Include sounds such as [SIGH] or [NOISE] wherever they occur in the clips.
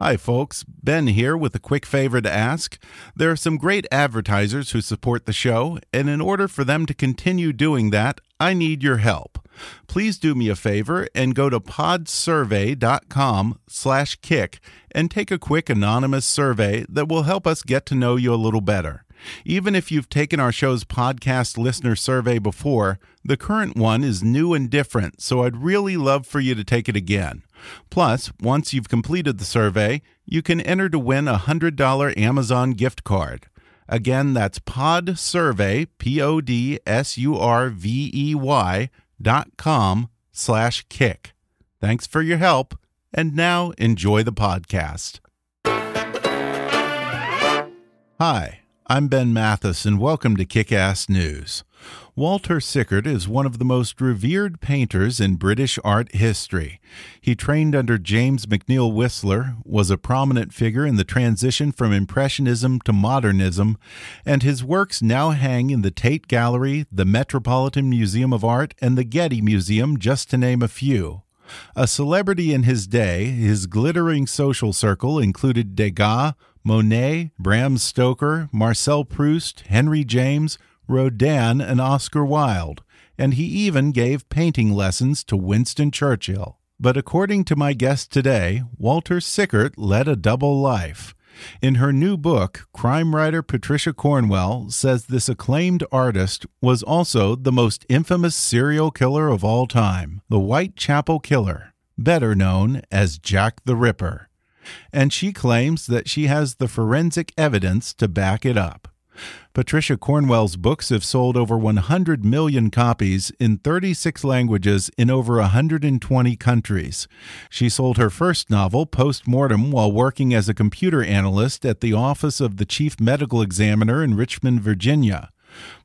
Hi, folks. Ben here with a quick favor to ask. There are some great advertisers who support the show, and in order for them to continue doing that, I need your help. Please do me a favor and go to podsurvey.com slash kick and take a quick anonymous survey that will help us get to know you a little better. Even if you've taken our show's podcast listener survey before, the current one is new and different, so I'd really love for you to take it again. Plus, once you've completed the survey, you can enter to win a $100 Amazon gift card. Again, that's Pod podsurvey, P-O-D-S-U-R-V-E-Y dot com slash kick. Thanks for your help, and now enjoy the podcast. Hi. I'm Ben Mathis, and welcome to Kick Ass News. Walter Sickert is one of the most revered painters in British art history. He trained under James McNeill Whistler, was a prominent figure in the transition from Impressionism to Modernism, and his works now hang in the Tate Gallery, the Metropolitan Museum of Art, and the Getty Museum, just to name a few. A celebrity in his day, his glittering social circle included Degas, Monet, Bram Stoker, Marcel Proust, Henry James, Rodin, and Oscar Wilde, and he even gave painting lessons to Winston Churchill. But according to my guest today, Walter Sickert led a double life. In her new book, crime writer Patricia Cornwell says this acclaimed artist was also the most infamous serial killer of all time, the Whitechapel Killer, better known as Jack the Ripper and she claims that she has the forensic evidence to back it up. Patricia Cornwell's books have sold over 100 million copies in 36 languages in over 120 countries. She sold her first novel, Post Mortem, while working as a computer analyst at the Office of the Chief Medical Examiner in Richmond, Virginia.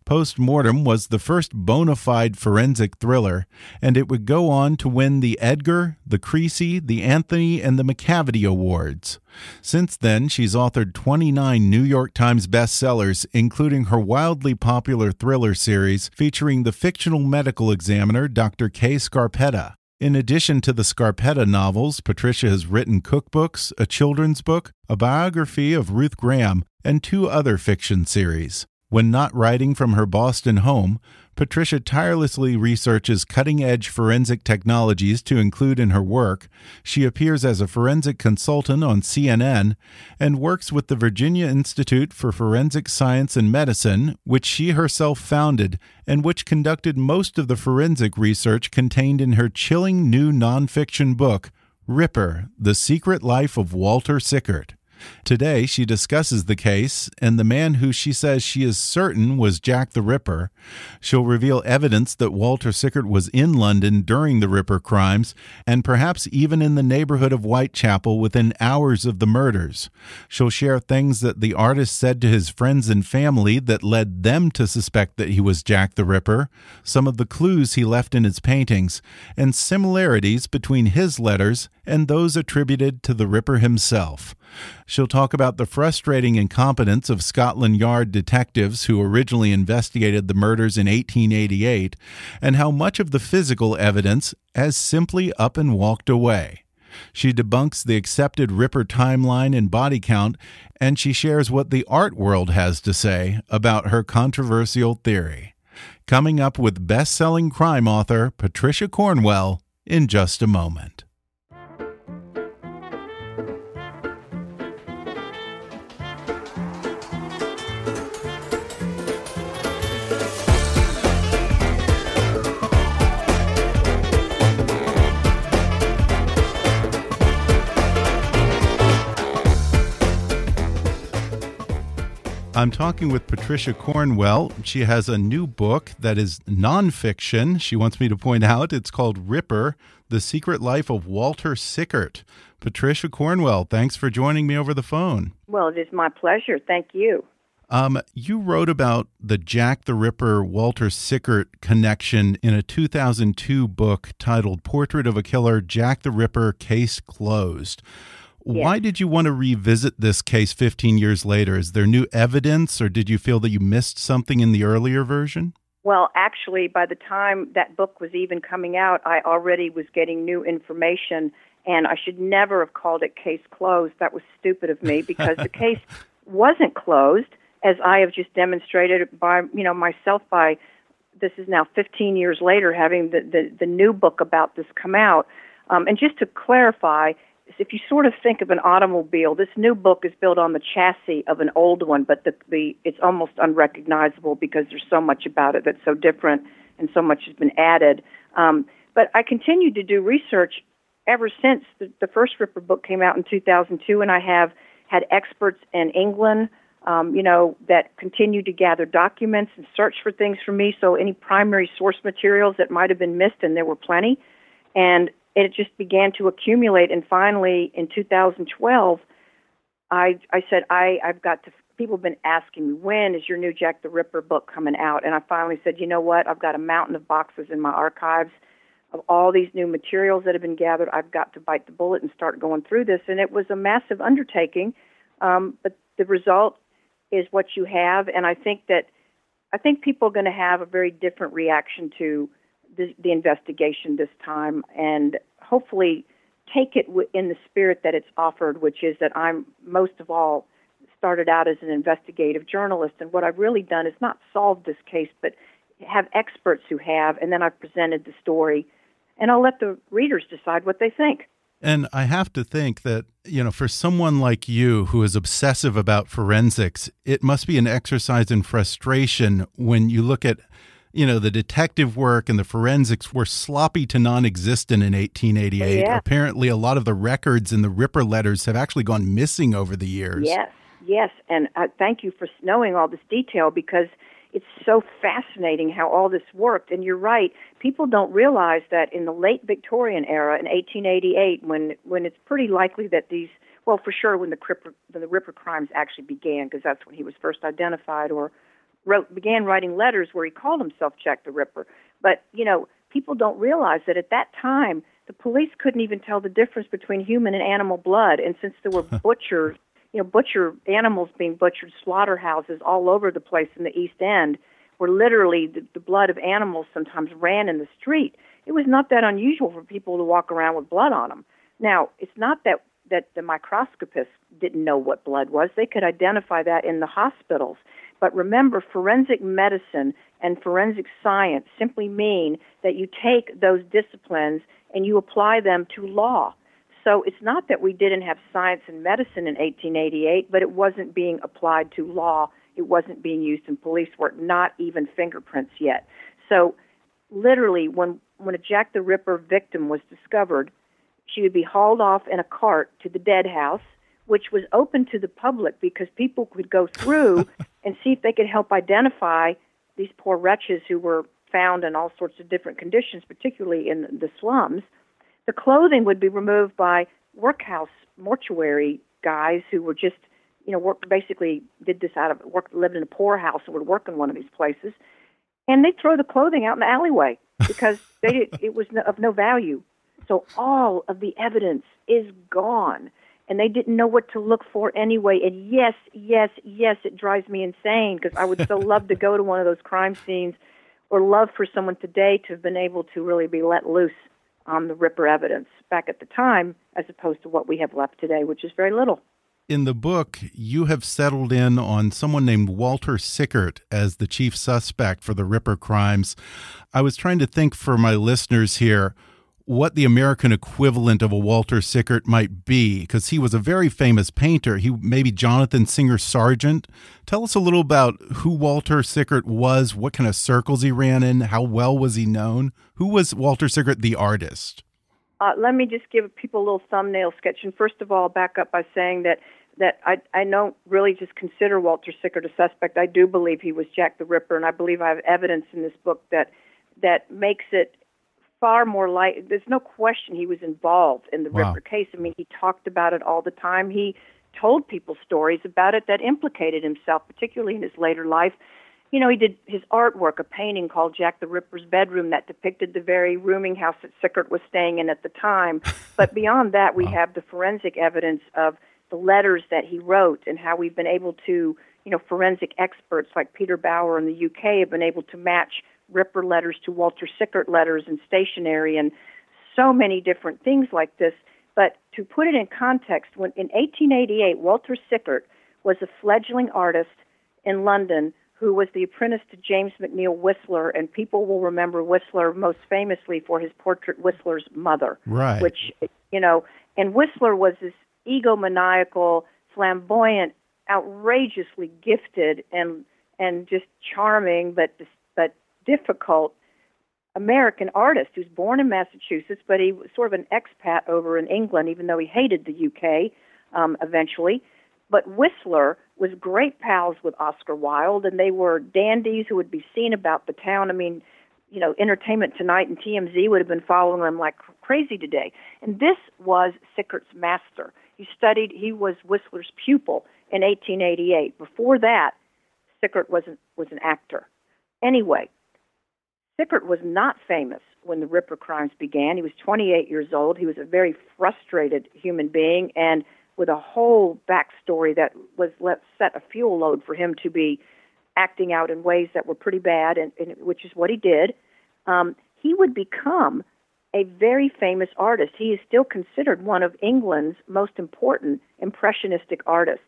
Post Mortem was the first bona fide forensic thriller, and it would go on to win the Edgar, the Creasey, the Anthony, and the Macavity Awards. Since then, she's authored 29 New York Times bestsellers, including her wildly popular thriller series featuring the fictional medical examiner Dr. Kay Scarpetta. In addition to the Scarpetta novels, Patricia has written cookbooks, a children's book, a biography of Ruth Graham, and two other fiction series. When not writing from her Boston home, Patricia tirelessly researches cutting edge forensic technologies to include in her work. She appears as a forensic consultant on CNN and works with the Virginia Institute for Forensic Science and Medicine, which she herself founded and which conducted most of the forensic research contained in her chilling new nonfiction book, Ripper The Secret Life of Walter Sickert. Today, she discusses the case and the man who she says she is certain was Jack the Ripper. She'll reveal evidence that Walter Sickert was in London during the Ripper crimes and perhaps even in the neighborhood of Whitechapel within hours of the murders. She'll share things that the artist said to his friends and family that led them to suspect that he was Jack the Ripper, some of the clues he left in his paintings, and similarities between his letters and those attributed to the Ripper himself. She'll talk about the frustrating incompetence of Scotland Yard detectives who originally investigated the murders in 1888 and how much of the physical evidence has simply up and walked away. She debunks the accepted Ripper timeline and body count, and she shares what the art world has to say about her controversial theory. Coming up with best selling crime author Patricia Cornwell in just a moment. I'm talking with Patricia Cornwell. She has a new book that is nonfiction. She wants me to point out it's called Ripper The Secret Life of Walter Sickert. Patricia Cornwell, thanks for joining me over the phone. Well, it is my pleasure. Thank you. Um, you wrote about the Jack the Ripper Walter Sickert connection in a 2002 book titled Portrait of a Killer Jack the Ripper Case Closed. Yes. Why did you want to revisit this case 15 years later? Is there new evidence, or did you feel that you missed something in the earlier version? Well, actually, by the time that book was even coming out, I already was getting new information, and I should never have called it case closed. That was stupid of me because the [LAUGHS] case wasn't closed, as I have just demonstrated by you know myself by this is now 15 years later having the the, the new book about this come out. Um, and just to clarify, if you sort of think of an automobile, this new book is built on the chassis of an old one, but the, the it's almost unrecognizable because there's so much about it that's so different and so much has been added. Um, but I continued to do research ever since the, the first Ripper book came out in 2002, and I have had experts in England, um, you know, that continued to gather documents and search for things for me. So any primary source materials that might have been missed, and there were plenty. And it just began to accumulate. And finally, in 2012, I I said I I've got to. People have been asking me when is your new Jack the Ripper book coming out, and I finally said, you know what? I've got a mountain of boxes in my archives of all these new materials that have been gathered. I've got to bite the bullet and start going through this, and it was a massive undertaking. Um, but the result is what you have, and I think that I think people are going to have a very different reaction to the, the investigation this time, and hopefully take it w- in the spirit that it's offered, which is that I'm most of all started out as an investigative journalist, and what I've really done is not solved this case, but have experts who have, and then I've presented the story, and I'll let the readers decide what they think. And I have to think that, you know, for someone like you who is obsessive about forensics, it must be an exercise in frustration when you look at you know, the detective work and the forensics were sloppy to non existent in 1888. Yeah. Apparently, a lot of the records in the Ripper letters have actually gone missing over the years. Yes, yes. And uh, thank you for knowing all this detail because it's so fascinating how all this worked. And you're right, people don't realize that in the late Victorian era, in 1888, when, when it's pretty likely that these well, for sure, when the, Cripper, the Ripper crimes actually began, because that's when he was first identified or wrote began writing letters where he called himself Jack the Ripper. But you know, people don't realize that at that time the police couldn't even tell the difference between human and animal blood, and since there were [LAUGHS] butchers, you know, butcher animals being butchered, slaughterhouses all over the place in the East End, where literally the, the blood of animals sometimes ran in the street. It was not that unusual for people to walk around with blood on them. Now, it's not that that the microscopists didn't know what blood was; they could identify that in the hospitals. But remember, forensic medicine and forensic science simply mean that you take those disciplines and you apply them to law. So it's not that we didn't have science and medicine in 1888, but it wasn't being applied to law. It wasn't being used in police work, not even fingerprints yet. So literally, when, when a Jack the Ripper victim was discovered, she would be hauled off in a cart to the dead house which was open to the public because people could go through [LAUGHS] and see if they could help identify these poor wretches who were found in all sorts of different conditions, particularly in the slums. The clothing would be removed by workhouse mortuary guys who were just, you know, work, basically did this out of work, lived in a poorhouse and would work in one of these places, and they'd throw the clothing out in the alleyway because they it was of no value. So all of the evidence is gone and they didn't know what to look for anyway. And yes, yes, yes, it drives me insane because I would so [LAUGHS] love to go to one of those crime scenes or love for someone today to have been able to really be let loose on the Ripper evidence back at the time as opposed to what we have left today, which is very little. In the book, you have settled in on someone named Walter Sickert as the chief suspect for the Ripper crimes. I was trying to think for my listeners here what the American equivalent of a Walter Sickert might be, because he was a very famous painter. He maybe Jonathan Singer Sargent. Tell us a little about who Walter Sickert was, what kind of circles he ran in, how well was he known? Who was Walter Sickert, the artist? Uh, let me just give people a little thumbnail sketch. And first of all, back up by saying that that I I don't really just consider Walter Sickert a suspect. I do believe he was Jack the Ripper, and I believe I have evidence in this book that that makes it far more like there's no question he was involved in the Wow. Ripper case. I mean, he talked about it all the time. He told people stories about it that implicated himself, particularly in his later life. You know, he did his artwork, a painting called Jack the Ripper's Bedroom that depicted the very rooming house that Sickert was staying in at the time. [LAUGHS] But beyond that, we have the forensic evidence of the letters that he wrote and how we've been able to, you know, forensic experts like Peter Bower in the UK have been able to match Ripper letters to Walter Sickert letters and stationery and so many different things like this. But to put it in context, when in 1888, Walter Sickert was a fledgling artist in London who was the apprentice to James McNeill Whistler, and people will remember Whistler most famously for his portrait Whistler's mother, Right. which you know, and Whistler was this egomaniacal, flamboyant, outrageously gifted and and just charming, but but difficult American artist who's born in Massachusetts, but he was sort of an expat over in England, even though he hated the UK um, eventually. But Whistler was great pals with Oscar Wilde, and they were dandies who would be seen about the town. I mean, you know, Entertainment Tonight and TMZ would have been following them like crazy today. And this was Sickert's master. He studied, he was Whistler's pupil in 1888. Before that, Sickert was an, was an actor. Anyway, Sickert was not famous when the Ripper crimes began. He was 28 years old. He was a very frustrated human being and with a whole backstory that was let set a fuel load for him to be acting out in ways that were pretty bad, and, and which is what he did. Um, he would become a very famous artist. He is still considered one of England's most important impressionistic artists.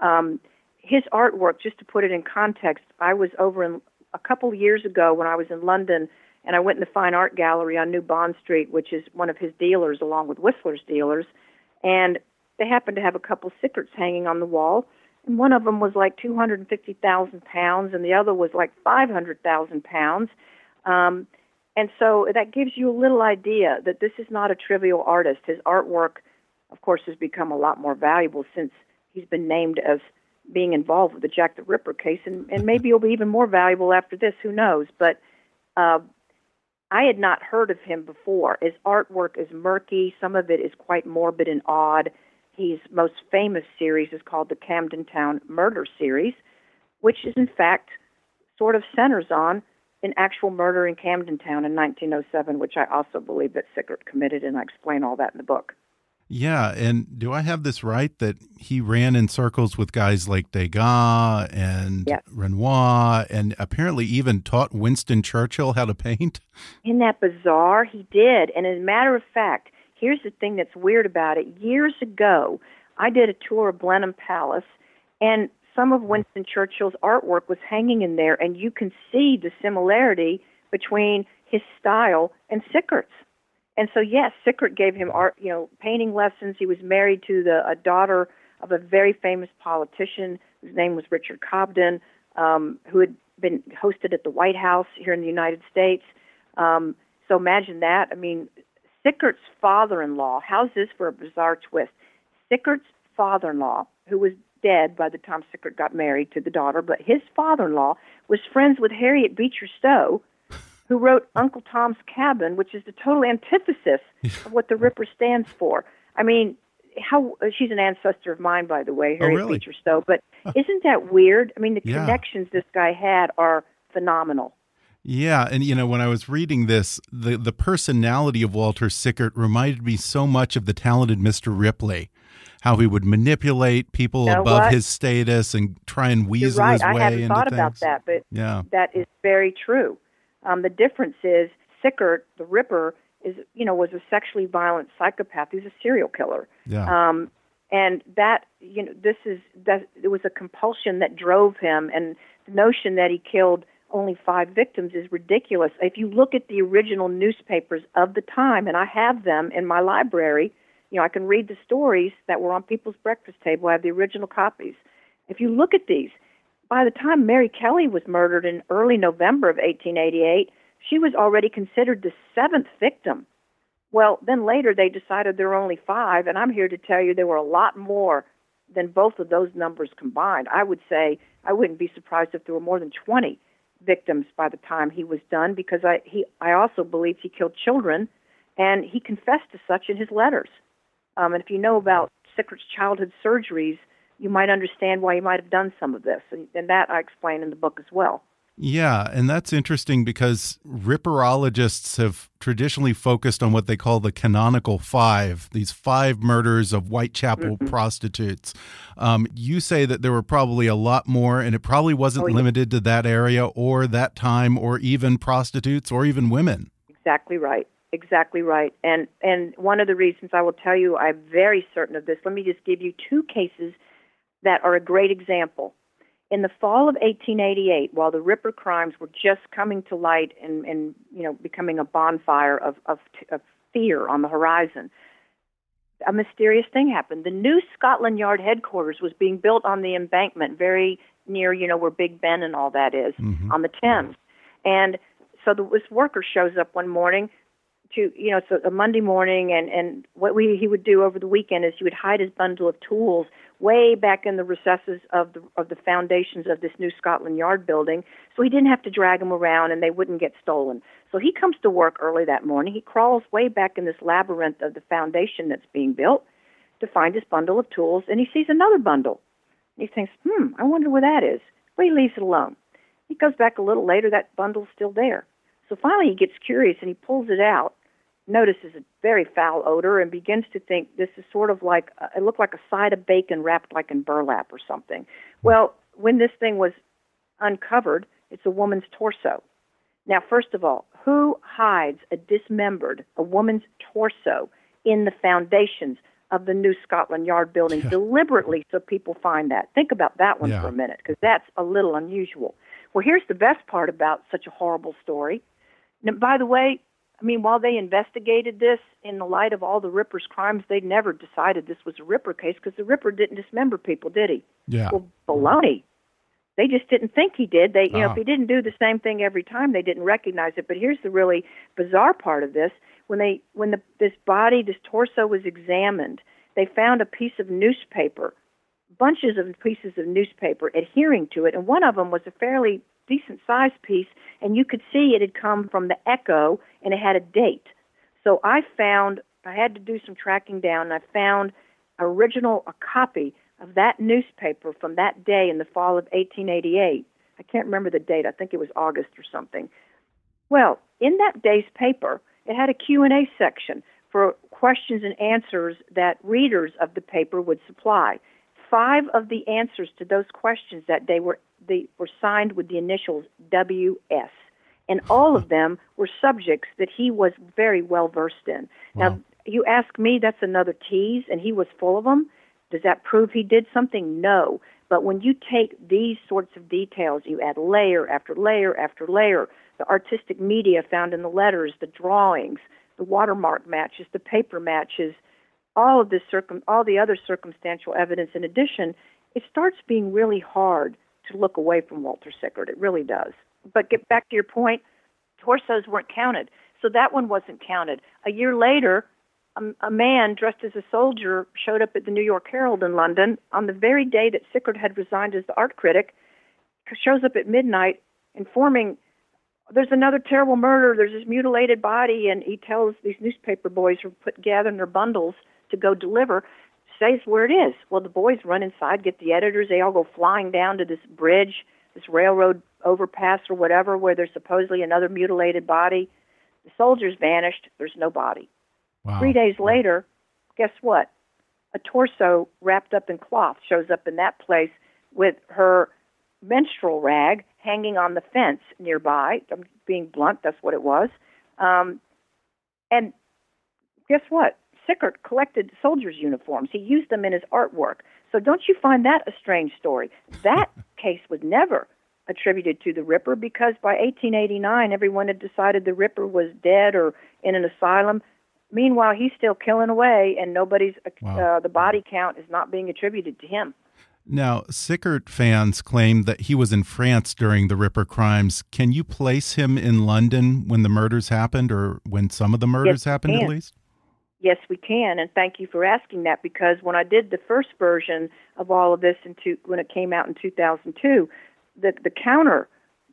Um, his artwork, just to put it in context, I was over in a couple years ago when I was in London, and I went in the Fine Art Gallery on New Bond Street, which is one of his dealers, along with Whistler's dealers, and they happened to have a couple Sickerts hanging on the wall, and one of them was like two hundred and fifty thousand pounds, and the other was like five hundred thousand pounds. Um, and so that gives you a little idea that this is not a trivial artist. His artwork, of course, has become a lot more valuable since he's been named as being involved with the Jack the Ripper case, and, and maybe he'll be even more valuable after this. Who knows? But uh, I had not heard of him before. His artwork is murky. Some of it is quite morbid and odd. His most famous series is called the Camden Town Murder Series, which is in fact sort of centers on an actual murder in Camden Town in 1907, which I also believe that Sickert committed, and I explain all that in the book. Yeah, and do I have this right that he ran in circles with guys like Degas and Yes. Renoir, and apparently even taught Winston Churchill how to paint? Isn't that bizarre? He did. And as a matter of fact, here's the thing that's weird about it. Years ago, I did a tour of Blenheim Palace, and some of Winston Churchill's artwork was hanging in there, and you can see the similarity between his style and Sickert's. And so, yes, Sickert gave him art, you know, painting lessons. He was married to the a daughter of a very famous politician whose name was Richard Cobden, um, who had been hosted at the White House here in the United States. Um, so imagine that. I mean, Sickert's father-in-law. How's this for a bizarre twist? Sickert's father-in-law, who was dead by the time Sickert got married to the daughter, but his father-in-law was friends with Harriet Beecher Stowe, who wrote Uncle Tom's Cabin, which is the total antithesis of what the Ripper stands for. I mean, how she's an ancestor of mine, by the way, oh, Harriet really? Beecher Stowe. But isn't that weird? I mean, the Yeah. connections this guy had are phenomenal. Yeah, and you know when I was reading this, the the personality of Walter Sickert reminded me so much of the talented Mr. Ripley, how he would manipulate people know above what? his status and try and weasel right. his I hadn't into thought things. about that, but Yeah, that is very true. Um, the difference is Sickert, the Ripper, is you know was a sexually violent psychopath. He's a serial killer. yeah, Um, and that you know this is that it was a compulsion that drove him, and the notion that he killed only five victims is ridiculous. If you look at the original newspapers of the time, and I have them in my library, you know I can read the stories that were on people's breakfast table. I have the original copies. If you look at these, by the time Mary Kelly was murdered in early November of 1888, she was already considered the seventh victim. Well, then later they decided there were only five, and I'm here to tell you there were a lot more than both of those numbers combined. I would say I wouldn't be surprised if there were more than 20 victims by the time he was done because I he I also believe he killed children and he confessed to such in his letters. Um, and if you know about Sickert's childhood surgeries, you might understand why he might have done some of this, and, and that I explain in the book as well. Yeah, and that's interesting because ripperologists have traditionally focused on what they call the canonical five, these five murders of Whitechapel mm -hmm. prostitutes. Um, you say that there were probably a lot more, and it probably wasn't oh, yeah. limited to that area or that time or even prostitutes or even women. Exactly right. Exactly right. And and one of the reasons I will tell you I'm very certain of this. Let me just give you two cases that are a great example in the fall of 1888, while the Ripper crimes were just coming to light and, and you know becoming a bonfire of, of, of fear on the horizon, a mysterious thing happened. The new Scotland Yard headquarters was being built on the embankment, very near you know where Big Ben and all that is, mm-hmm. on the Thames, and so the, this worker shows up one morning to you know so a Monday morning and and what we he would do over the weekend is he would hide his bundle of tools way back in the recesses of the of the foundations of this new Scotland Yard building, so he didn't have to drag them around and they wouldn't get stolen. So he comes to work early that morning. He crawls way back in this labyrinth of the foundation that's being built to find his bundle of tools, and he sees another bundle. He thinks, "Hmm, I wonder where that is." But he leaves it alone. He goes back a little later. That bundle's still there. So finally, he gets curious and he pulls it out notices a very foul odor and begins to think this is sort of like it looked like a side of bacon wrapped like in burlap or something. Well, when this thing was uncovered, it's a woman's torso. Now, first of all, who hides a dismembered, a woman's torso in the foundations of the new Scotland Yard building yeah. deliberately so people find that? Think about that one yeah. for a minute because that's a little unusual. Well, here's the best part about such a horrible story. Now, by the way, I mean, while they investigated this in the light of all the Ripper's crimes, they never decided this was a Ripper case because the Ripper didn't dismember people, did he? Yeah. Well, baloney. They just didn't think he did. They, you know, if ah. he didn't do the same thing every time, they didn't recognize it. But here's the really bizarre part of this: when they, when the this body, this torso was examined, they found a piece of newspaper, bunches of pieces of newspaper adhering to it, and one of them was a fairly decent sized piece, and you could see it had come from the Echo and it had a date. So I found I had to do some tracking down, and I found original a copy of that newspaper from that day in the fall of 1888. I can't remember the date. I think it was August or something. Well, in that day's paper, it had a Q&A section for questions and answers that readers of the paper would supply. Five of the answers to those questions that day were they were signed with the initials WS. And all of them were subjects that he was very well versed in. Wow. Now, you ask me, that's another tease, and he was full of them. Does that prove he did something? No. But when you take these sorts of details, you add layer after layer after layer, the artistic media found in the letters, the drawings, the watermark matches, the paper matches, all of this circum, all the other circumstantial evidence in addition, it starts being really hard to look away from Walter Sickert. It really does. But get back to your point, torsos weren't counted. So that one wasn't counted. A year later, a, a man dressed as a soldier showed up at the New York Herald in London on the very day that Sickert had resigned as the art critic, shows up at midnight informing there's another terrible murder, there's this mutilated body, and he tells these newspaper boys who put gathering their bundles to go deliver says where it is. Well, the boys run inside, get the editors. They all go flying down to this bridge, this railroad overpass or whatever, where there's supposedly another mutilated body. The soldiers vanished. There's no body. Wow. Three days later, guess what? A torso wrapped up in cloth shows up in that place with her menstrual rag hanging on the fence nearby. I'm being blunt, that's what it was. Um, and guess what? Sickert collected soldiers' uniforms. He used them in his artwork. So don't you find that a strange story? That [LAUGHS] case was never attributed to the Ripper because by 1889 everyone had decided the Ripper was dead or in an asylum. Meanwhile, he's still killing away, and nobody's uh, wow. uh, the body count is not being attributed to him. Now, Sickert fans claim that he was in France during the Ripper crimes. Can you place him in London when the murders happened, or when some of the murders yes, happened, at least? Yes, we can, and thank you for asking that because when I did the first version of all of this, in two, when it came out in 2002, the the counter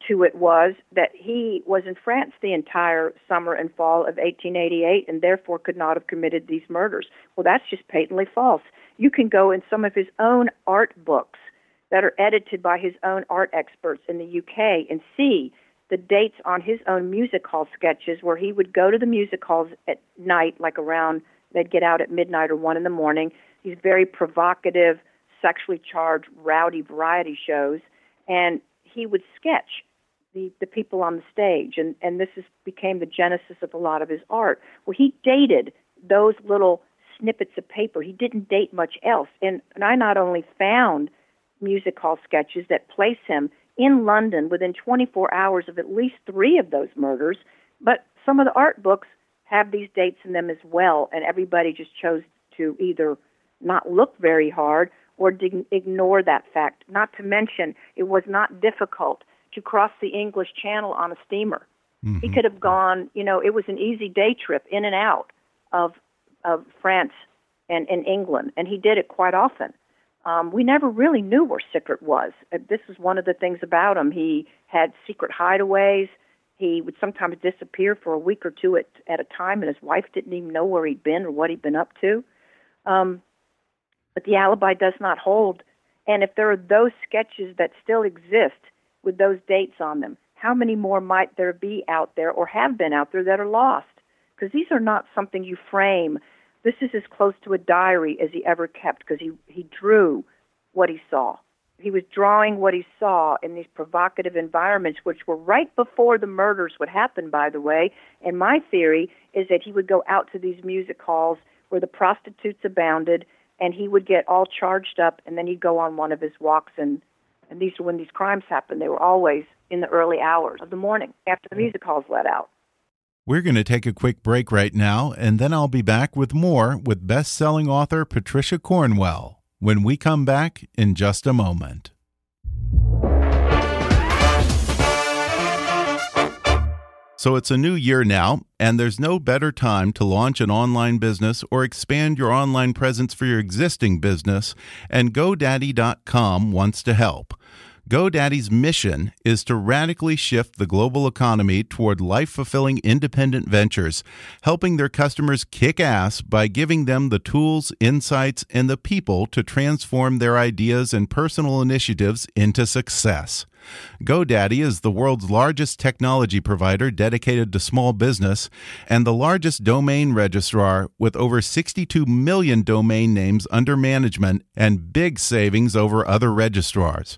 to it was that he was in France the entire summer and fall of 1888 and therefore could not have committed these murders. Well, that's just patently false. You can go in some of his own art books that are edited by his own art experts in the UK and see the dates on his own music hall sketches where he would go to the music halls at night, like around, they'd get out at midnight or one in the morning. These very provocative, sexually charged, rowdy variety shows. And he would sketch the, the people on the stage. And, and this is, became the genesis of a lot of his art. Well, he dated those little snippets of paper. He didn't date much else. And, and I not only found music hall sketches that place him in London within 24 hours of at least three of those murders, but some of the art books have these dates in them as well, and everybody just chose to either not look very hard or de- ignore that fact. Not to mention, it was not difficult to cross the English Channel on a steamer. Mm-hmm. He could have gone, you know, it was an easy day trip in and out of of France and, and England, and he did it quite often. Um, we never really knew where Sickert was. Uh, this is one of the things about him. He had secret hideaways. He would sometimes disappear for a week or two at, at a time, and his wife didn't even know where he'd been or what he'd been up to. Um, but the alibi does not hold. And if there are those sketches that still exist with those dates on them, how many more might there be out there or have been out there that are lost? Because these are not something you frame. This is as close to a diary as he ever kept because he, he drew what he saw. He was drawing what he saw in these provocative environments, which were right before the murders would happen, by the way. And my theory is that he would go out to these music halls where the prostitutes abounded and he would get all charged up and then he'd go on one of his walks and and these when these crimes happened they were always in the early hours of the morning after the mm. music halls let out we're going to take a quick break right now and then I'll be back with more with best-selling author Patricia Cornwell when we come back in just a moment So it's a new year now, and there's no better time to launch an online business or expand your online presence for your existing business, and GoDaddy.com wants to help. GoDaddy's mission is to radically shift the global economy toward life fulfilling independent ventures, helping their customers kick ass by giving them the tools, insights, and the people to transform their ideas and personal initiatives into success. GoDaddy is the world's largest technology provider dedicated to small business and the largest domain registrar with over 62 million domain names under management and big savings over other registrars.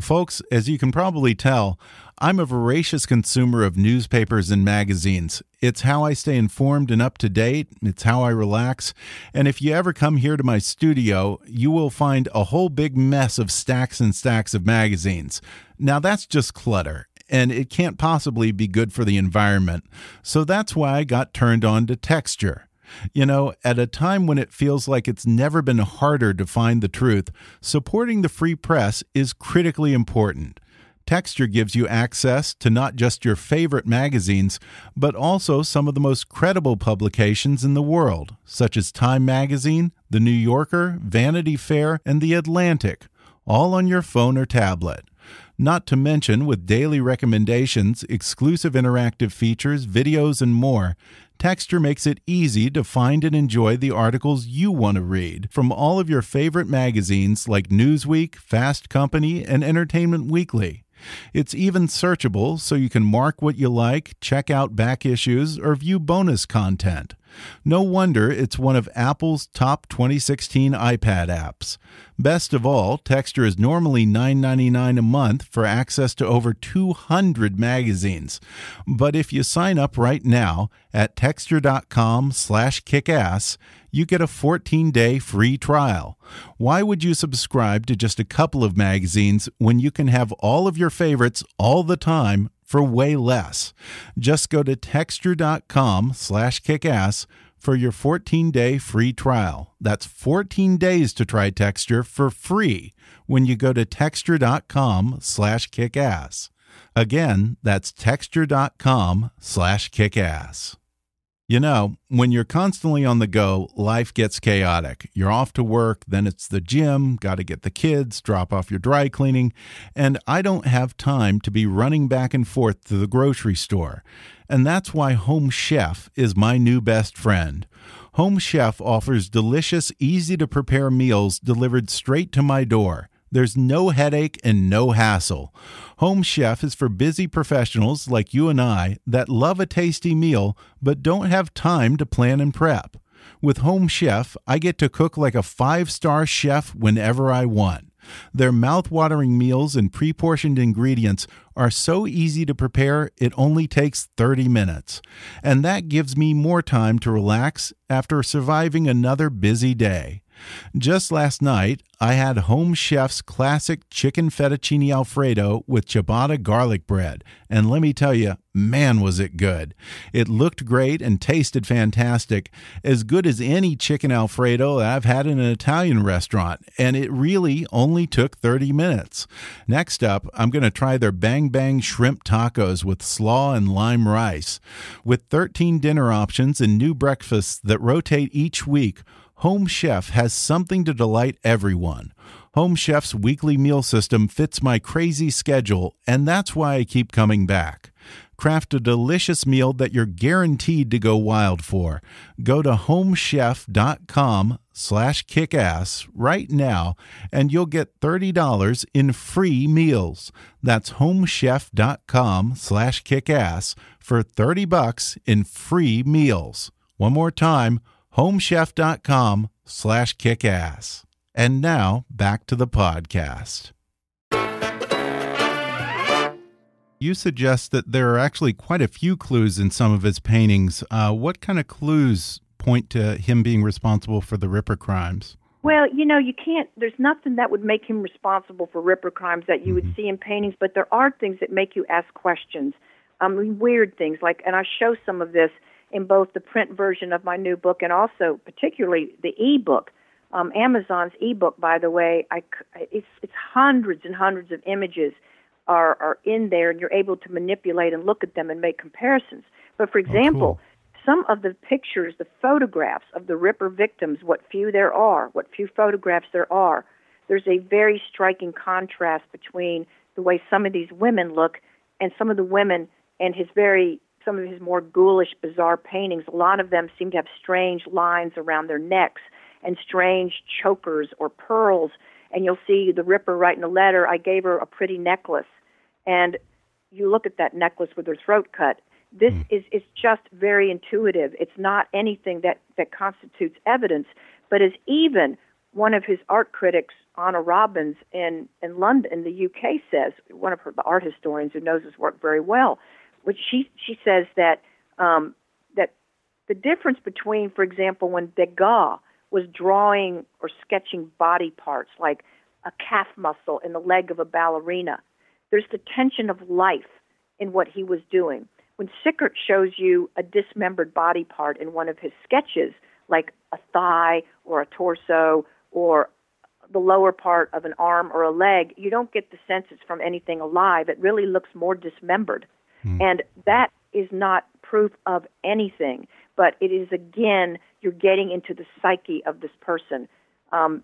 Folks, as you can probably tell, I'm a voracious consumer of newspapers and magazines. It's how I stay informed and up to date. It's how I relax. And if you ever come here to my studio, you will find a whole big mess of stacks and stacks of magazines. Now, that's just clutter, and it can't possibly be good for the environment. So that's why I got turned on to texture. You know, at a time when it feels like it's never been harder to find the truth, supporting the free press is critically important. Texture gives you access to not just your favorite magazines, but also some of the most credible publications in the world, such as Time Magazine, The New Yorker, Vanity Fair, and The Atlantic, all on your phone or tablet. Not to mention, with daily recommendations, exclusive interactive features, videos, and more, Texture makes it easy to find and enjoy the articles you want to read from all of your favorite magazines like Newsweek, Fast Company, and Entertainment Weekly. It's even searchable so you can mark what you like, check out back issues, or view bonus content. No wonder it's one of Apple's top 2016 iPad apps. Best of all, Texture is normally $9.99 a month for access to over 200 magazines. But if you sign up right now at texture.com/kickass, you get a 14-day free trial. Why would you subscribe to just a couple of magazines when you can have all of your favorites all the time for way less. Just go to texture.com slash kickass for your 14-day free trial. That's 14 days to try Texture for free when you go to texture.com slash kickass. Again, that's texture.com slash kickass. You know, when you're constantly on the go, life gets chaotic. You're off to work, then it's the gym, got to get the kids, drop off your dry cleaning, and I don't have time to be running back and forth to the grocery store. And that's why Home Chef is my new best friend. Home Chef offers delicious, easy to prepare meals delivered straight to my door. There's no headache and no hassle. Home Chef is for busy professionals like you and I that love a tasty meal but don't have time to plan and prep. With Home Chef, I get to cook like a five star chef whenever I want. Their mouth-watering meals and pre-portioned ingredients are so easy to prepare, it only takes 30 minutes. And that gives me more time to relax after surviving another busy day. Just last night, I had Home Chef's classic chicken fettuccine alfredo with ciabatta garlic bread, and let me tell you, man, was it good! It looked great and tasted fantastic, as good as any chicken alfredo I've had in an Italian restaurant, and it really only took 30 minutes. Next up, I'm going to try their Bang Bang shrimp tacos with slaw and lime rice. With 13 dinner options and new breakfasts that rotate each week, Home Chef has something to delight everyone. Home Chef's weekly meal system fits my crazy schedule, and that's why I keep coming back. Craft a delicious meal that you're guaranteed to go wild for. Go to homechef.com slash kickass right now, and you'll get $30 in free meals. That's homechef.com slash kickass for 30 bucks in free meals. One more time, homechef.com slash kickass. And now back to the podcast. You suggest that there are actually quite a few clues in some of his paintings. Uh, what kind of clues point to him being responsible for the Ripper crimes? Well, you know, you can't, there's nothing that would make him responsible for Ripper crimes that you mm -hmm. would mm-hmm. see in paintings, but there are things that make you ask questions. I mean, weird things. Like, and I show some of this in both the print version of my new book and also particularly the e-book. Um, Amazon's e-book, by the way, I, it's, it's hundreds and hundreds of images are, are in there, and you're able to manipulate and look at them and make comparisons. But for example, oh, cool. some of the pictures, the photographs of the Ripper victims, what few there are, what few photographs there are, there's a very striking contrast between the way some of these women look and some of the women and his very some of his more ghoulish, bizarre paintings, a lot of them seem to have strange lines around their necks and strange chokers or pearls. And you'll see the Ripper writing a letter. I gave her a pretty necklace, and you look at that necklace with her throat cut. This mm. is is just very intuitive. It's not anything that that constitutes evidence, but is even one of his art critics, Anna Robins in in London, in the UK, says one of her the art historians who knows his work very well which she she says that um, that the difference between, for example, when Degas was drawing or sketching body parts like a calf muscle in the leg of a ballerina, there's the tension of life in what he was doing. When Sickert shows you a dismembered body part in one of his sketches, like a thigh or a torso or the lower part of an arm or a leg, you don't get the sense it's from anything alive. It really looks more dismembered. Mm. And that is not proof of anything, but it is again you're getting into the psyche of this person. Um,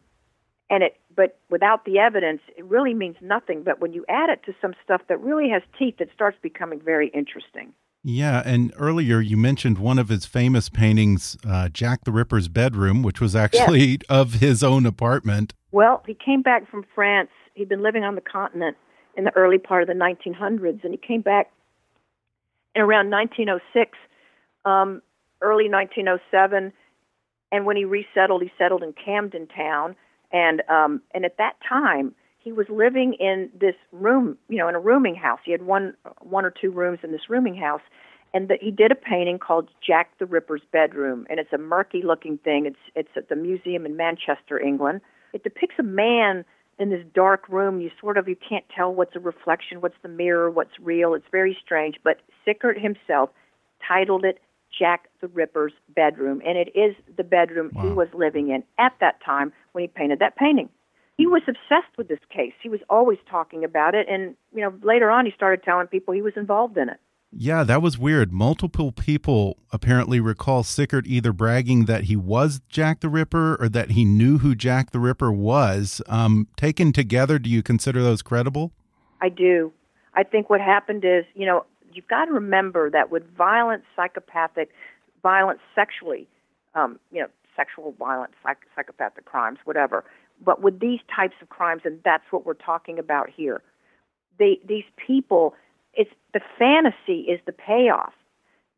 and it, but without the evidence, it really means nothing. But when you add it to some stuff that really has teeth, it starts becoming very interesting. Yeah, and earlier you mentioned one of his famous paintings, uh, Jack the Ripper's bedroom, which was actually yes. [LAUGHS] of his own apartment. Well, he came back from France. He'd been living on the continent, in the early part of the 1900s, and he came back around 1906, um, early 1907. And when he resettled, he settled in Camden Town, and um, and at that time he was living in this room, you know, in a rooming house. He had one one or two rooms in this rooming house, and the, he did a painting called Jack the Ripper's bedroom, and it's a murky looking thing. It's it's at the museum in Manchester, England. It depicts a man in this dark room. You sort of you can't tell what's a reflection, what's the mirror, what's real. It's very strange. But Sickert himself titled it Jack the Ripper's bedroom, and it is the bedroom wow. he was living in at that time when he painted that painting. He was obsessed with this case. He was always talking about it, and you know later on he started telling people he was involved in it. Yeah, that was weird. Multiple people apparently recall Sickert either bragging that he was Jack the Ripper or that he knew who Jack the Ripper was. Um, taken together, do you consider those credible? I do. I think what happened is, you know, you've got to remember that with violent, psychopathic, violent sexually, um, you know, sexual violence, psych- psychopathic crimes, whatever. But with these types of crimes, and that's what we're talking about here, they, these people it's the fantasy is the payoff.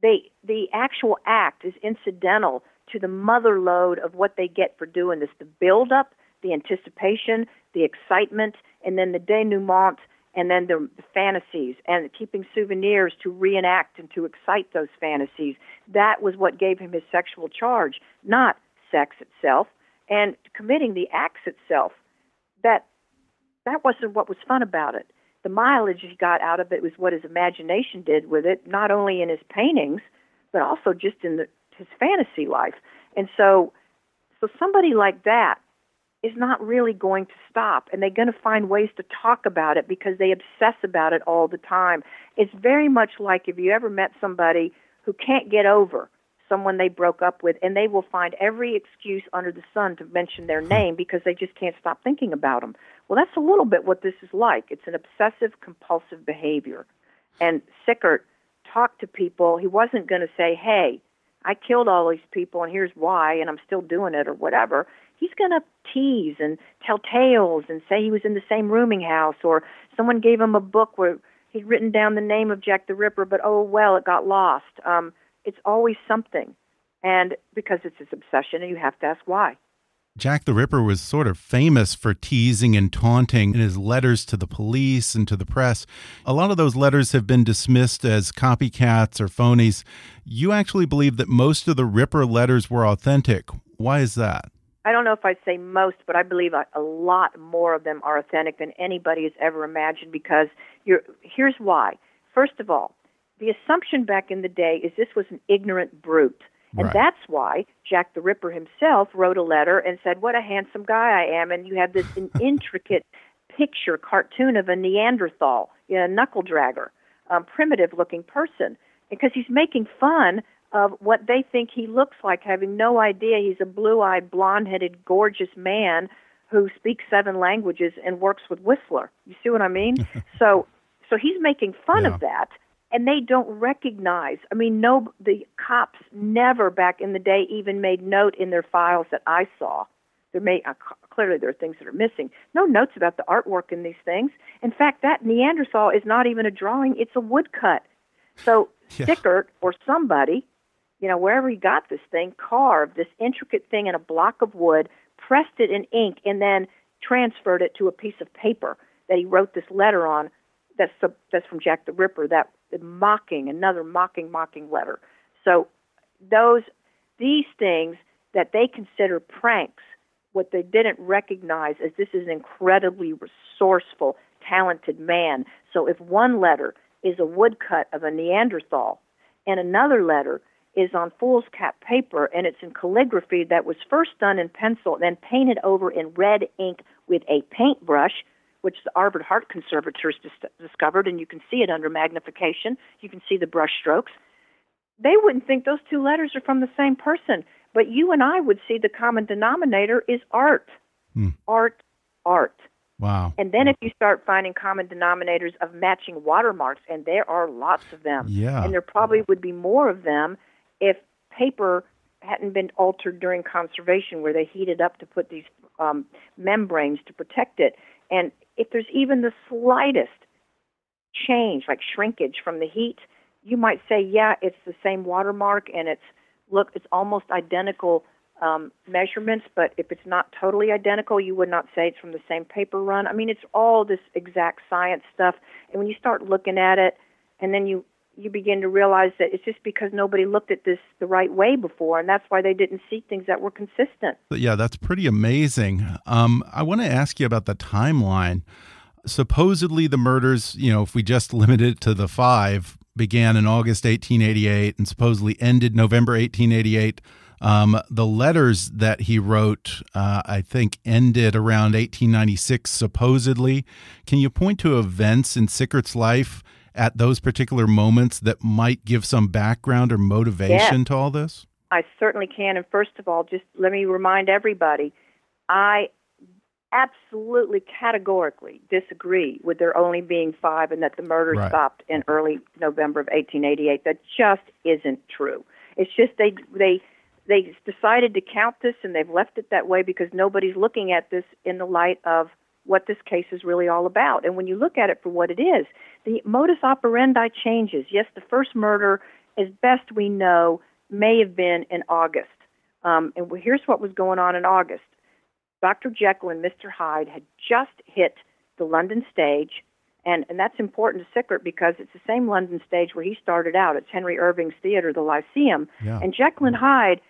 They the actual act is incidental to the mother lode of what they get for doing this. The build up, the anticipation, the excitement, and then the denouement, and then the, fantasies, and keeping souvenirs to reenact and to excite those fantasies. That was what gave him his sexual charge, not sex itself, and committing the acts itself. That that wasn't what was fun about it the mileage he got out of it was what his imagination did with it, not only in his paintings, but also just in the, his fantasy life. And so, so somebody like that is not really going to stop, and they're going to find ways to talk about it because they obsess about it all the time. It's very much like if you ever met somebody who can't get over someone they broke up with, and they will find every excuse under the sun to mention their hmm. name because they just can't stop thinking about them. Well, that's a little bit what this is like. It's an obsessive compulsive behavior. And Sickert talked to people. He wasn't going to say, hey, I killed all these people and here's why and I'm still doing it or whatever. He's going to tease and tell tales and say he was in the same rooming house or someone gave him a book where he'd written down the name of Jack the Ripper, but oh well, it got lost. Um, it's always something. And because it's his obsession, and you have to ask why. Jack the Ripper was sort of famous for teasing and taunting in his letters to the police and to the press. A lot of those letters have been dismissed as copycats or phonies. You actually believe that most of the Ripper letters were authentic. Why is that? I don't know if I'd say most, but I believe a, lot more of them are authentic than anybody has ever imagined because here's why. First of all, the assumption back in the day is this was an ignorant brute and right. that's why Jack the Ripper himself wrote a letter and said, What a handsome guy I am. And you have this an [LAUGHS] intricate picture, cartoon of a Neanderthal, you know, a knuckle dragger, um, primitive looking person. Because he's making fun of what they think he looks like, having no idea he's a blue eyed, blonde headed, gorgeous man who speaks seven languages and works with Whistler. You see what I mean? [LAUGHS] so so he's making fun yeah. of that and they don't recognize. I mean, no, the cops never back in the day even made note in their files that I saw. There may uh, clearly there are things that are missing. No notes about the artwork in these things. In fact, that Neanderthal is not even a drawing; it's a woodcut. So yeah. Sickert or somebody, you know, wherever he got this thing, carved this intricate thing in a block of wood, pressed it in ink, and then transferred it to a piece of paper that he wrote this letter on. That's that's from Jack the Ripper. That mocking, another mocking, mocking letter. So those these things that they consider pranks, what they didn't recognize is this is an incredibly resourceful, talented man. So if one letter is a woodcut of a Neanderthal and another letter is on foolscap paper and it's in calligraphy that was first done in pencil, and then painted over in red ink with a paintbrush, which the Harvard Art Conservators dis- discovered, and you can see it under magnification. You can see the brush strokes. They wouldn't think those two letters are from the same person, but you and I would see the common denominator is art. Hmm. Art, art. Wow. And then if you start finding common denominators of matching watermarks, and there are lots of them, yeah. and there probably would be more of them if paper hadn't been altered during conservation, where they heated up to put these um, membranes to protect it. And if there's even the slightest change, like shrinkage from the heat, you might say, yeah, it's the same watermark and it's look, it's almost identical um, measurements, but if it's not totally identical, you would not say it's from the same paper run. I mean, it's all this exact science stuff. And when you start looking at it, and then you you begin to realize that it's just because nobody looked at this the right way before, and that's why they didn't see things that were consistent. Yeah, that's pretty amazing. Um, I want to ask you about the timeline. Supposedly, the murders, you know, if we just limit it to the five, began in August 1888 and supposedly ended November 1888. Um, the letters that he wrote, uh, I think, ended around 1896, supposedly. Can you point to events in Sickert's life at those particular moments that might give some background or motivation to all this? I certainly can. And first of all, just let me remind everybody I absolutely categorically disagree with there only being five and that the murder right. stopped in early November of 1888. That just isn't true. It's just they they they decided to count this and they've left it that way because nobody's looking at this in the light of what this case is really all about. And when you look at it for what it is, the modus operandi changes. Yes, the first murder, as best we know, may have been in August. Um, and here's what was going on in August. Dr. Jekyll and Mr. Hyde had just hit the London stage, and, and that's important to Sickert because it's the same London stage where he started out. It's Henry Irving's theater, the Lyceum. Yeah. And Jekyll and Hyde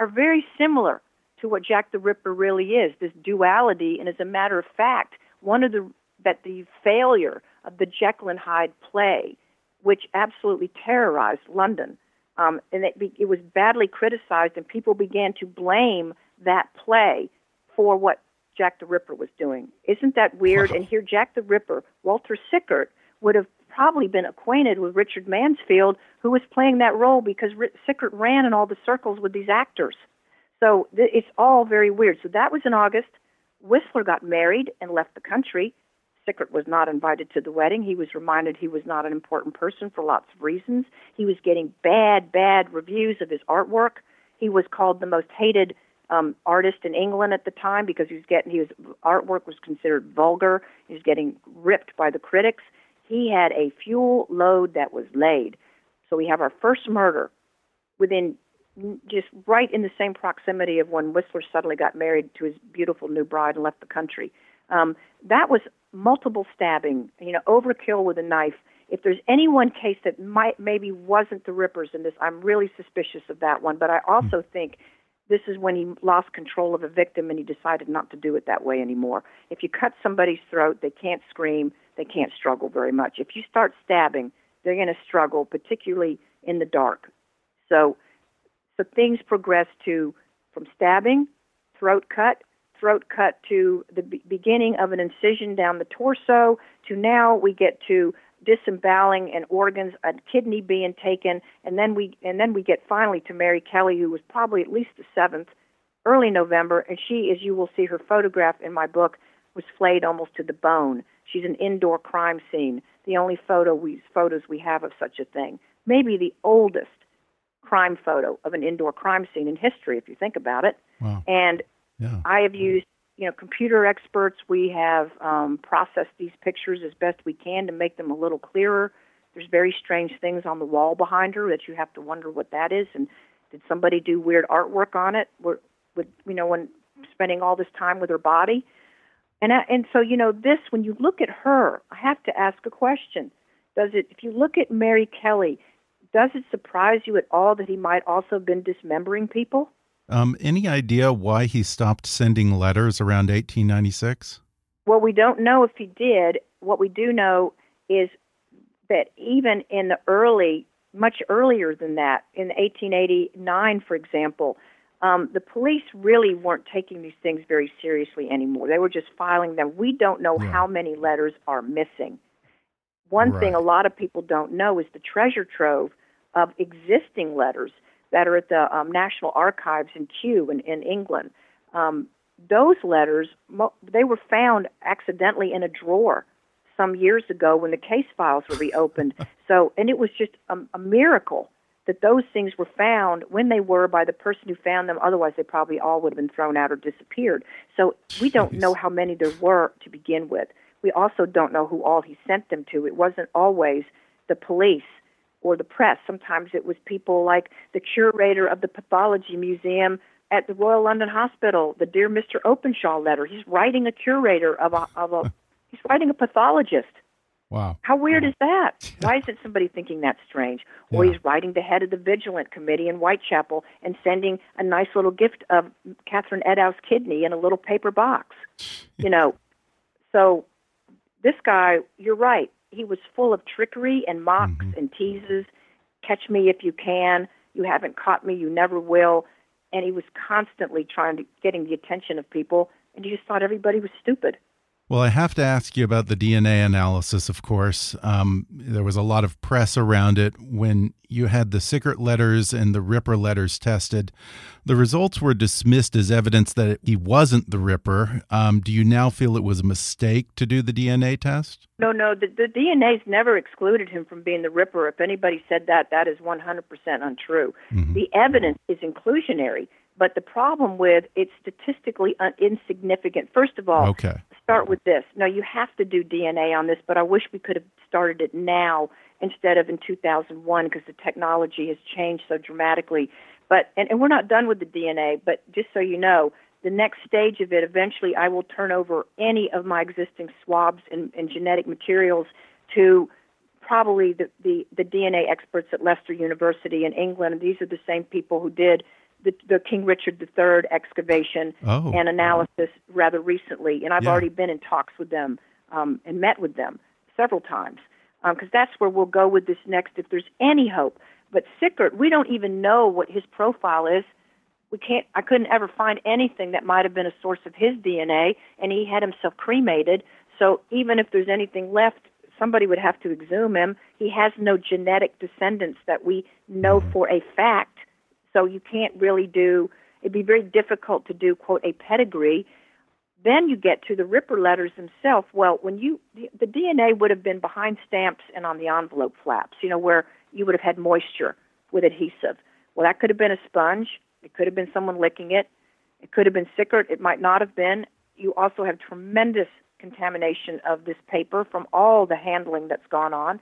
are very similar to what Jack the Ripper really is, this duality. And as a matter of fact, one of the that the failure of the Jekyll and Hyde play, which absolutely terrorized London, um, and it, it was badly criticized, and people began to blame that play for what Jack the Ripper was doing. Isn't that weird? [LAUGHS] and here, Jack the Ripper, Walter Sickert, would have probably been acquainted with Richard Mansfield, who was playing that role because Sickert ran in all the circles with these actors. So th- it's all very weird. So that was in August. Whistler got married and left the country. Sickert was not invited to the wedding. He was reminded he was not an important person for lots of reasons. He was getting bad, bad reviews of his artwork. He was called the most hated um, artist in England at the time because he was getting his artwork was considered vulgar. He was getting ripped by the critics. He had a fuel load that was laid. So we have our first murder within just right in the same proximity of when Whistler suddenly got married to his beautiful new bride and left the country. Um, that was multiple stabbing, you know, overkill with a knife. If there's any one case that might maybe wasn't the Rippers in this, I'm really suspicious of that one. But I also mm. think this is when he lost control of a victim and he decided not to do it that way anymore. If you cut somebody's throat, they can't scream, they can't struggle very much. If you start stabbing, they're going to struggle, particularly in the dark. So so things progress to from stabbing, throat cut, throat cut to the b- beginning of an incision down the torso, to now we get to disemboweling and organs, a kidney being taken, and then we and then we get finally to Mary Kelly, who was probably at least the seventh, early November, and she, as you will see her photograph in my book, was flayed almost to the bone. She's an indoor crime scene, the only photo we photos we have of such a thing, maybe the oldest crime photo of an indoor crime scene in history, if you think about it. Wow. And yeah. I have used, you know, computer experts. We have um, processed these pictures as best we can to make them a little clearer. There's very strange things on the wall behind her that you have to wonder what that is. And did somebody do weird artwork on it? With, you know, when spending all this time with her body. And and so you know this when you look at her, I have to ask a question. Does it if you look at Mary Kelly, does it surprise you at all that he might also have been dismembering people? Um, any idea why he stopped sending letters around 1896? Well, we don't know if he did. What we do know is that even in the early, much earlier than that, in 1889, for example, um, the police really weren't taking these things very seriously anymore. They were just filing them. We don't know yeah. how many letters are missing. One right. thing a lot of people don't know is the treasure trove of existing letters that are at the um, National Archives in Kew in, in England. Um, those letters, they were found accidentally in a drawer some years ago when the case files were reopened. [LAUGHS] so, and it was just a, a miracle that those things were found when they were by the person who found them. Otherwise, they probably all would have been thrown out or disappeared. So, we don't Jeez. know how many there were to begin with. We also don't know who all he sent them to. It wasn't always the police or the press. Sometimes it was people like the curator of the pathology museum at the Royal London Hospital, the Dear Mr. Openshaw letter. He's writing a curator of a of a he's writing a pathologist. Wow. How weird is that? [LAUGHS] Why isn't somebody thinking that's strange? Or Yeah. he's writing the head of the Vigilance Committee in Whitechapel and sending a nice little gift of Catherine Eddowes' kidney in a little paper box. You know, so this guy, you're right. He was full of trickery and mocks mm-hmm. and teases. Catch me if you can. You haven't caught me. You never will. And he was constantly trying to getting the attention of people, and he just thought everybody was stupid. Well, I have to ask you about the DNA analysis, of course. Um, there was a lot of press around it when you had the Sickert letters and the Ripper letters tested. The results were dismissed as evidence that he wasn't the Ripper. Um, do you now feel it was a mistake to do the DNA test? No, no, the, the DNA's never excluded him from being the Ripper. If anybody said that, that is 100% untrue. The evidence is inclusionary, but the problem with it's statistically insignificant. First of all, Okay. Start with this. No, you have to do DNA on this, but I wish we could have started it now instead of in 2001 because the technology has changed so dramatically. But and, and we're not done with the DNA, but just so you know, the next stage of it eventually I will turn over any of my existing swabs and, and genetic materials to probably the, the, the DNA experts at Leicester University in England. And these are the same people who did the, the King Richard III excavation Oh. and analysis rather recently. And I've Yeah. already been in talks with them um, and met with them several times because that's where we'll go with this next if there's any hope. But Sickert, we don't even know what his profile is. We can't. I couldn't ever find anything that might have been a source of his DNA, and he had himself cremated. So even if there's anything left, somebody would have to exhume him. He has no genetic descendants that we know for a fact. So you can't really do. It'd be very difficult to do quote a pedigree. Then you get to the Ripper letters themselves. Well, when you the, the DNA would have been behind stamps and on the envelope flaps, you know, where you would have had moisture with adhesive. Well, that could have been a sponge. It could have been someone licking it. It could have been Sickert. It might not have been. You also have tremendous contamination of this paper from all the handling that's gone on.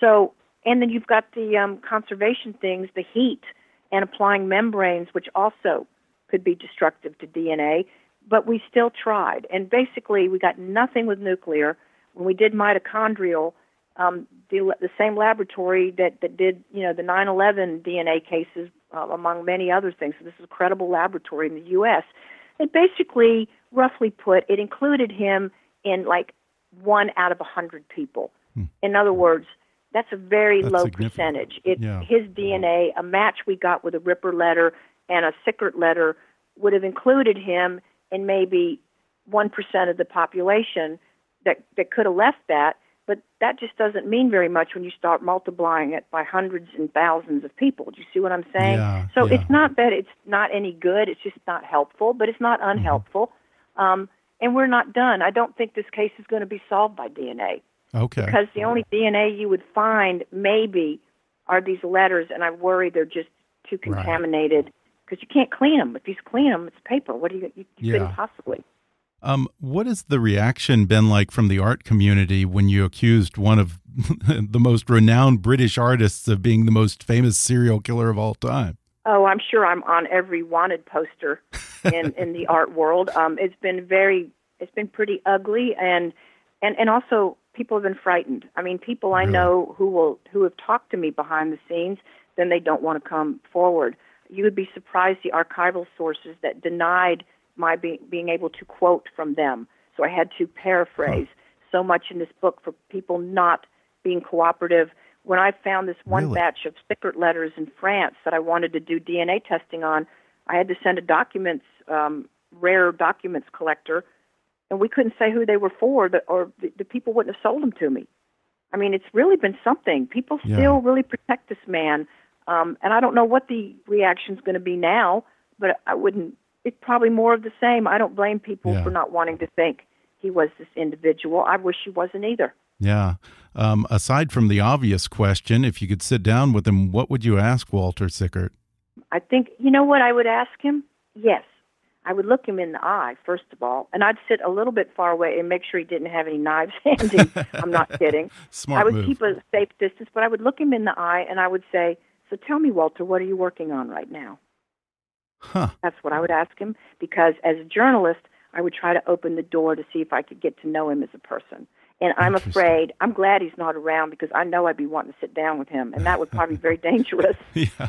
So, and then you've got the um, conservation things, the heat, and applying membranes, which also could be destructive to DNA. But we still tried, and basically we got nothing with nuclear. When we did mitochondrial, um, the, the same laboratory that, that did you know the 9/11 DNA cases, uh, among many other things. So this is a credible laboratory in the U.S. It basically, roughly put, it included him in like one out of a hundred people. In other words, that's a very That's low percentage. It, Yeah. His DNA, a match we got with a Ripper letter and a Sickert letter, would have included him in maybe one percent of the population that that could have left that. But that just doesn't mean very much when you start multiplying it by hundreds and thousands of people. Do you see what I'm saying? Yeah, so yeah. it's not that it's not any good. It's just not helpful, but it's not Mm-hmm. unhelpful. Um, and we're not done. I don't think this case is going to be solved by DNA Okay. because the only DNA you would find maybe are these letters, and I worry they're just too contaminated because you can't clean them. If you clean them, it's paper. What do you? You, you Yeah. couldn't possibly. Um, what has the reaction been like from the art community when you accused one of [LAUGHS] the most renowned British artists of being the most famous serial killer of all time? Oh, I'm sure I'm on every wanted poster in [LAUGHS] in the art world. Um, it's been very, it's been pretty ugly, and and and also people have been frightened. I mean, people I Really? know who will who have talked to me behind the scenes, then they don't want to come forward. You would be surprised the archival sources that denied my being being able to quote from them. So I had to paraphrase so much in this book for people not being cooperative. When I found this one Really? batch of secret letters in France that I wanted to do DNA testing on, I had to send a documents, um, rare documents collector, and we couldn't say who they were for, or the, the people wouldn't have sold them to me. I mean, it's really been something. People Yeah. still really protect this man, um, and I don't know what the reaction's going to be now, but I wouldn't. It's probably more of the same. I don't blame people Yeah. for not wanting to think he was this individual. I wish he wasn't either. Yeah. Um, aside from the obvious question, if you could sit down with him, what would you ask Walter Sickert? I think you know what I would ask him. Yes, I would look him in the eye first of all, and I'd sit a little bit far away and make sure he didn't have any knives [LAUGHS] handy. I'm not kidding. [LAUGHS] Smart I would move. keep a safe distance, but I would look him in the eye and I would say, "So tell me, Walter, what are you working on right now?" Huh. That's what I would ask him because as a journalist, I would try to open the door to see if I could get to know him as a person. And I'm afraid, I'm glad he's not around because I know I'd be wanting to sit down with him, and that would probably be very [LAUGHS] dangerous. Yeah.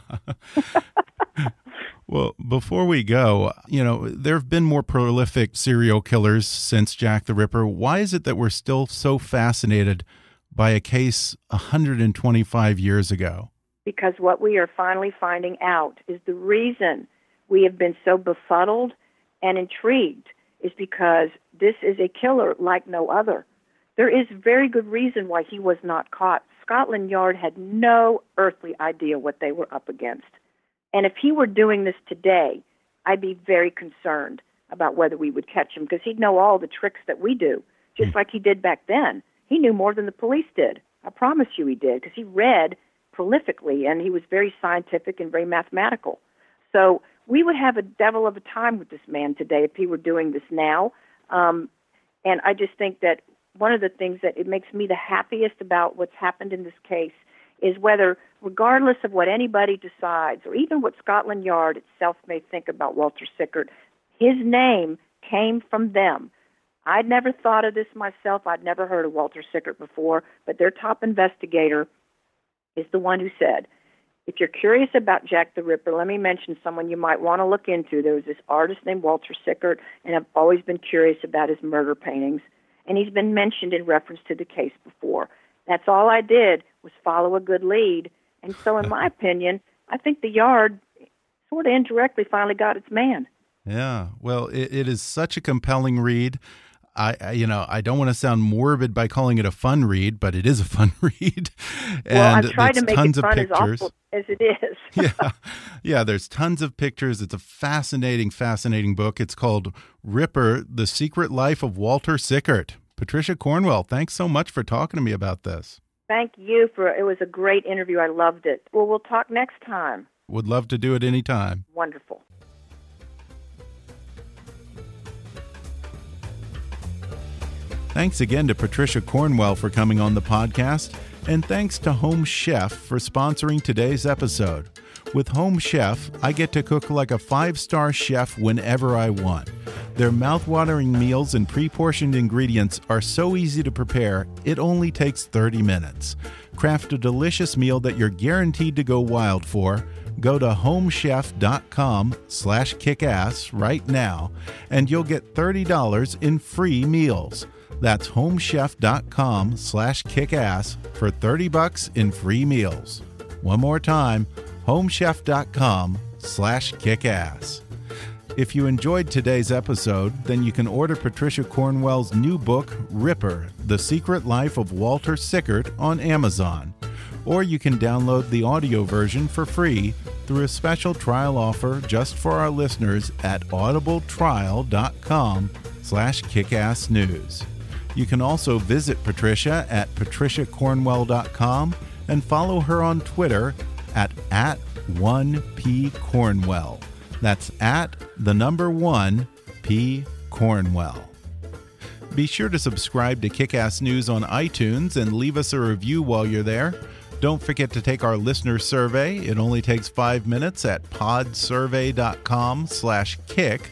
Before we go, you know, there have been more prolific serial killers since Jack the Ripper. Why is it that we're still so fascinated by a case 125 years ago? Because what we are finally finding out is the reason we have been so befuddled and intrigued is because this is a killer like no other. There is very good reason why he was not caught. Scotland Yard had no earthly idea what they were up against. And if he were doing this today, I'd be very concerned about whether we would catch him because he'd know all the tricks that we do, just like he did back then. He knew more than the police did. I promise you he did because he read prolifically and he was very scientific and very mathematical. So we would have a devil of a time with this man today if he were doing this now. Um, and I just think that one of the things that it makes me the happiest about what's happened in this case is whether, regardless of what anybody decides, or even what Scotland Yard itself may think about Walter Sickert, his name came from them. I'd never thought of this myself. I'd never heard of Walter Sickert before, but their top investigator is the one who said, if you're curious about Jack the Ripper, let me mention someone you might want to look into. There was this artist named Walter Sickert, and I've always been curious about his murder paintings. And he's been mentioned in reference to the case before. That's all I did was follow a good lead. And so, in [LAUGHS] my opinion, I think the yard sort of indirectly finally got its man. Yeah. Well, it, it is such a compelling read. I, I, you know, I don't want to sound morbid by calling it a fun read, but it is a [LAUGHS] fun read. well, and I've tried to make tons it of fun as pictures. awful as it is. [LAUGHS] yeah. Yeah, there's tons of pictures. It's a fascinating, fascinating book. It's called Ripper: The Secret Life of Walter Sickert. Patricia Cornwell, thanks so much for talking to me about this. Thank you for it was a great interview. I loved it. Well, we'll talk next time. Would love to do it anytime. Wonderful. Thanks again to Patricia Cornwell for coming on the podcast, and thanks to Home Chef for sponsoring today's episode. With Home Chef, I get to cook like a five star chef whenever I want. Their mouth-watering meals and pre portioned ingredients are so easy to prepare, it only takes 30 minutes. Craft a delicious meal that you're guaranteed to go wild for. Go to homechef.com slash kickass right now, and you'll get $30 in free meals. That's homechef.com slash kickass for 30 bucks in free meals. One more time, homechef.com slash kickass. If you enjoyed today's episode, then you can order Patricia Cornwell's new book, Ripper The Secret Life of Walter Sickert, on Amazon. Or you can download the audio version for free through a special trial offer just for our listeners at audibletrial.com slash kickassnews. You can also visit Patricia at patriciacornwell.com and follow her on Twitter at, at 1P Cornwell. That's at the number 1 P Cornwell. Be sure to subscribe to Kickass News on iTunes and leave us a review while you're there. Don't forget to take our listener survey. It only takes five minutes at podsurvey.com slash kick.